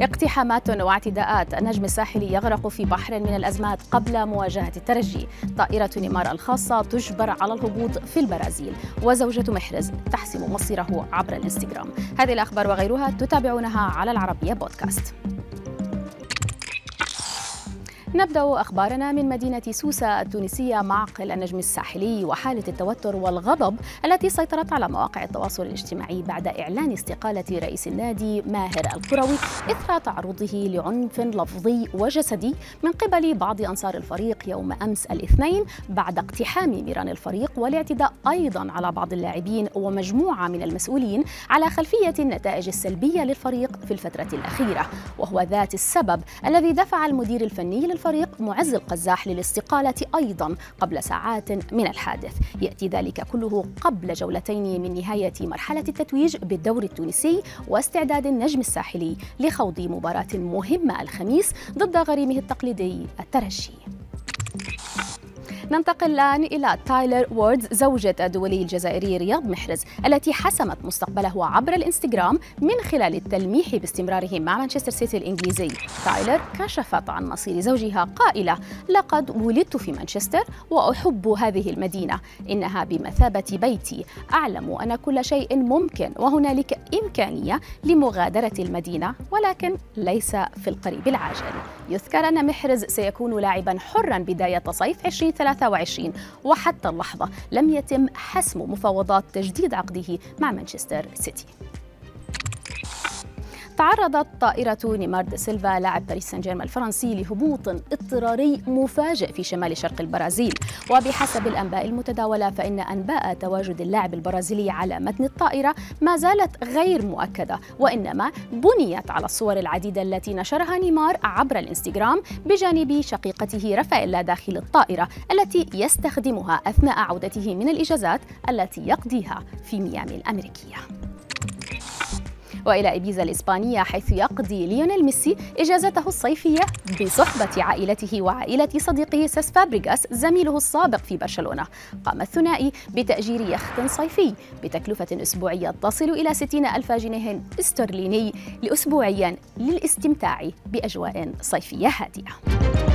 اقتحامات واعتداءات. النجم الساحلي يغرق في بحر من الأزمات قبل مواجهة الترجي. طائرة نيمار الخاصة تجبر على الهبوط في البرازيل. وزوجة محرز تحسم مصيره عبر الانستغرام. هذه الأخبار وغيرها تتابعونها على العربية بودكاست. نبدأ أخبارنا من مدينة سوسة التونسية معقل النجم الساحلي وحالة التوتر والغضب التي سيطرت على مواقع التواصل الاجتماعي بعد إعلان استقالة رئيس النادي ماهر القروي إثر تعرضه لعنف لفظي وجسدي من قبل بعض أنصار الفريق يوم أمس الاثنين بعد اقتحام ميران الفريق والاعتداء أيضا على بعض اللاعبين ومجموعة من المسؤولين على خلفية النتائج السلبية للفريق في الفترة الأخيرة وهو ذات السبب الذي دفع المدير الفني للفريق الفريق معز القزاح للاستقالة أيضا قبل ساعات من الحادث. يأتي ذلك كله قبل جولتين من نهاية مرحلة التتويج بالدوري التونسي واستعداد النجم الساحلي لخوض مباراة مهمة الخميس ضد غريمه التقليدي الترجي ننتقل الآن إلى تايلر ووردز زوجة الدولي الجزائري رياض محرز التي حسمت مستقبله عبر الإنستغرام من خلال التلميح باستمراره مع مانشستر سيتي الإنجليزي. تايلر كشفت عن مصير زوجها قائلة لقد ولدت في مانشستر وأحب هذه المدينة إنها بمثابة بيتي. أعلم أن كل شيء ممكن وهنالك إمكانية لمغادرة المدينة ولكن ليس في القريب العاجل. يذكر أن محرز سيكون لاعبا حرا بداية صيف 2023 وحتى اللحظة لم يتم حسم مفاوضات تجديد عقده مع مانشستر سيتي. تعرضت طائرة نيمار دا سيلفا لاعب باريس سان جيرمان الفرنسي لهبوط اضطراري مفاجئ في شمال شرق البرازيل. وبحسب الأنباء المتداولة فإن أنباء تواجد اللاعب البرازيلي على متن الطائرة ما زالت غير مؤكدة وإنما بنيت على الصور العديدة التي نشرها نيمار عبر الإنستغرام بجانب شقيقته رافائيلا داخل الطائرة التي يستخدمها أثناء عودته من الإجازات التي يقضيها في ميامي الأمريكية. وإلى ابيزا الإسبانية حيث يقضي ليونيل ميسي إجازته الصيفية بصحبة عائلته وعائلة صديقه سيس فابريغاس زميله السابق في برشلونة. قام الثنائي بتأجير يخت صيفي بتكلفة أسبوعية تصل إلى 60 ألف جنيه استرليني لاسبوعيا للاستمتاع بأجواء صيفية هادئة.